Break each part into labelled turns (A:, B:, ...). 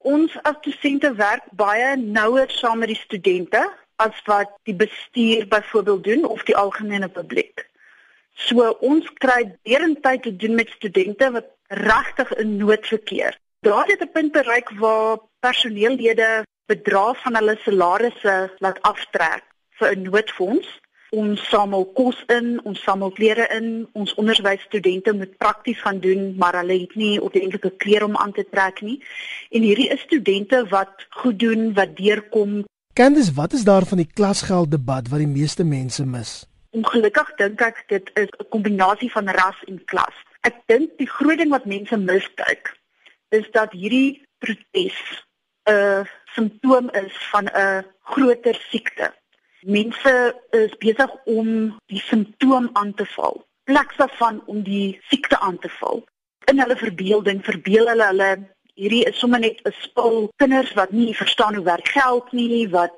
A: Ons as dosente werk baie nouer saam met die studente as wat die bestuur byvoorbeeld doen of die algemene publiek. So ons kry derentyd te doen met studente wat regtig in nood verkeer. Daar het 'n punt bereik waar personeellede bedrag van hulle salarisse laat aftrek vir 'n noodfonds ons samel kos in, ons samel klere in, ons onderwysstudente moet prakties gaan doen, maar hulle het nie ordentlike klere om aan te trek nie. En hierdie is studente wat goed doen, wat deurkom.
B: Candice, wat is daar van die klasgeld debat wat die meeste mense mis?
A: Ongelukkig dink ek dit is 'n kombinasie van ras en klas. Ek dink die groot ding wat mense miskyk is dat hierdie protes 'n simptoom is van 'n groter siekte Mense is besig om die simptoom aan te val. Plek daarvan om die siekte aan te val. In hulle verbeelding verbeel hulle hulle hierdie is sommer net 'n spul kinders wat nie verstaan hoe werk geld nie, wat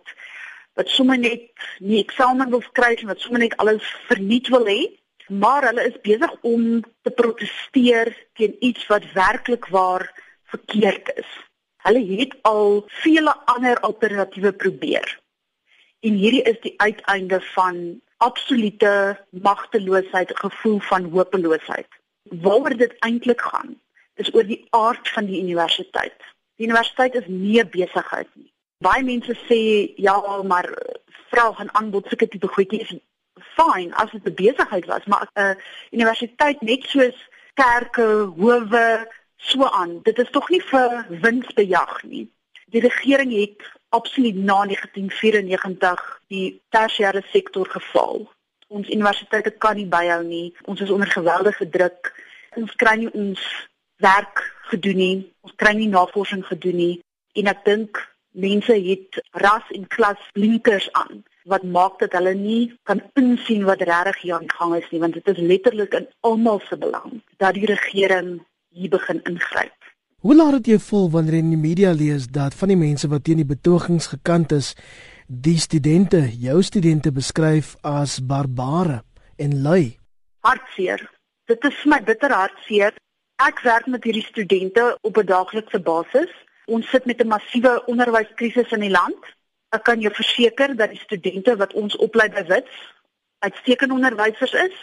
A: wat sommer net nie eksamen wil skryf en wat sommer net alles verniet wil hê. Maar hulle is besig om te proteseer teen iets wat werklik waar verkeerd is. Hulle het al vele ander alternatiewe probeer. En hierdie is die uiteinde van absolute magteloosheid, gevoel van hopeloosheid. Waaroor dit eintlik gaan, is oor die aard van die universiteit. Die universiteit is nie besigheid nie. Baie mense sê ja, maar vraag en aanbod sulke tipe goedjies is fyn as dit 'n besigheid was, maar 'n uh, universiteit net soos kerke, howe, so aan. Dit is tog nie vir winsbejag nie. Die regering het absoluut na 1994 die tersiêre sektor geval. Ons universiteite kan nie byhou nie. Ons is onder geweldige druk. Ons kry nie ons werk gedoen nie. Ons kry nie navorsing gedoen nie. En ek dink mense het ras en klas blinkers aan wat maak dat hulle nie kan insien wat regtig hier aan gang is nie want dit is letterlik in almal se belang dat die regering hier begin ingryp.
B: Hoe laat dit jou voel wanneer jy in die media lees dat van die mense wat teen die betogings gekant is, die studente, jou studente beskryf as barbare en lui?
A: Hartseer. Dit is my bitter hartseer. Ek werk met hierdie studente op 'n daaglikse basis. Ons sit met 'n massiewe onderwyskrisis in die land. Ek kan jou verseker dat die studente wat ons oplei by Wits uitstekende onderwysers is.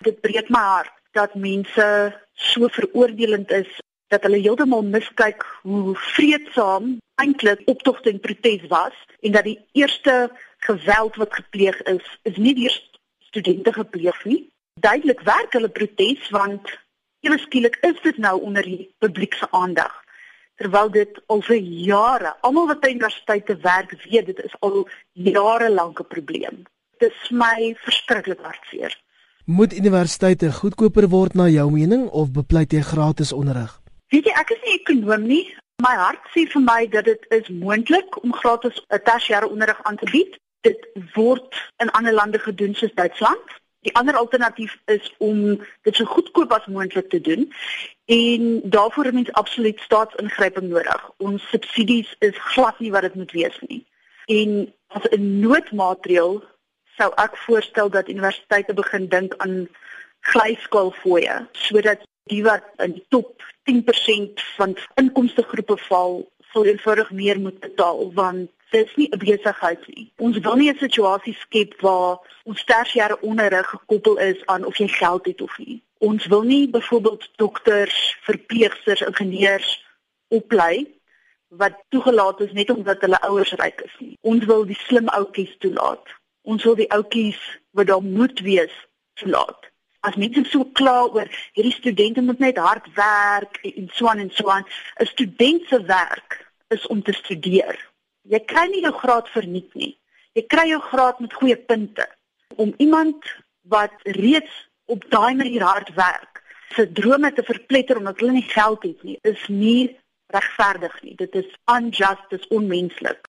A: Dit breek my hart dat mense so veroordelend is dat hulle heeltemal miskyk hoe vreedsaam eintlik optogte en protes was en dat die eerste geweld wat gepleeg is, is nie deur studente gepleeg nie. Duidelik werk hulle protes want ewe skielik is dit nou onder die publiek se aandag. Terwyl dit al vir jare, almal wat by universiteite werk, weet dit is al jare lank 'n probleem. Dit is my verskriklik hartseer.
B: Moet universiteite goedkoper word na jou mening of bepleit jy gratis onderrig?
A: Weet jy, ek is nie ekonom nie. My hart sê vir my dat dit is moontlik om gratis 'n tersiêre onderrig aan te bied. Dit word in ander lande gedoen soos Duitsland. Die ander alternatief is om dit so goedkoop as moontlik te doen en daarvoor het mens absoluut staatsingryping nodig. Ons subsidies is glad nie wat dit moet wees nie. En as 'n noodmaatreël sou ek voorstel dat universiteite begin dink aan glyskaalfooie sodat die wat in die top 10% van inkomste groepe val, sal eenvoudig meer moet betaal want dit is nie 'n besigheid nie. Ons wil nie 'n situasie skep waar ons tersiêre onderrig gekoppel is aan of jy geld het of nie. Ons wil nie byvoorbeeld dokters, verpleegsters, ingenieurs oplei wat toegelaat is net omdat hulle ouers ryk is nie. Ons wil die slim ouetjies toelaat. Ons wil die ouetjies wat daar moet wees toelaat as mense so kla oor hierdie studente moet net hard werk en so aan en so aan 'n student se werk is om te studeer. Jy kry nie jou graad verniet nie. Jy kry jou graad met goeie punte. Om iemand wat reeds op daai manier hard werk se drome te verpletter omdat hulle nie geld het nie is nie regverdig nie. Dit is unjust dit is onmenslik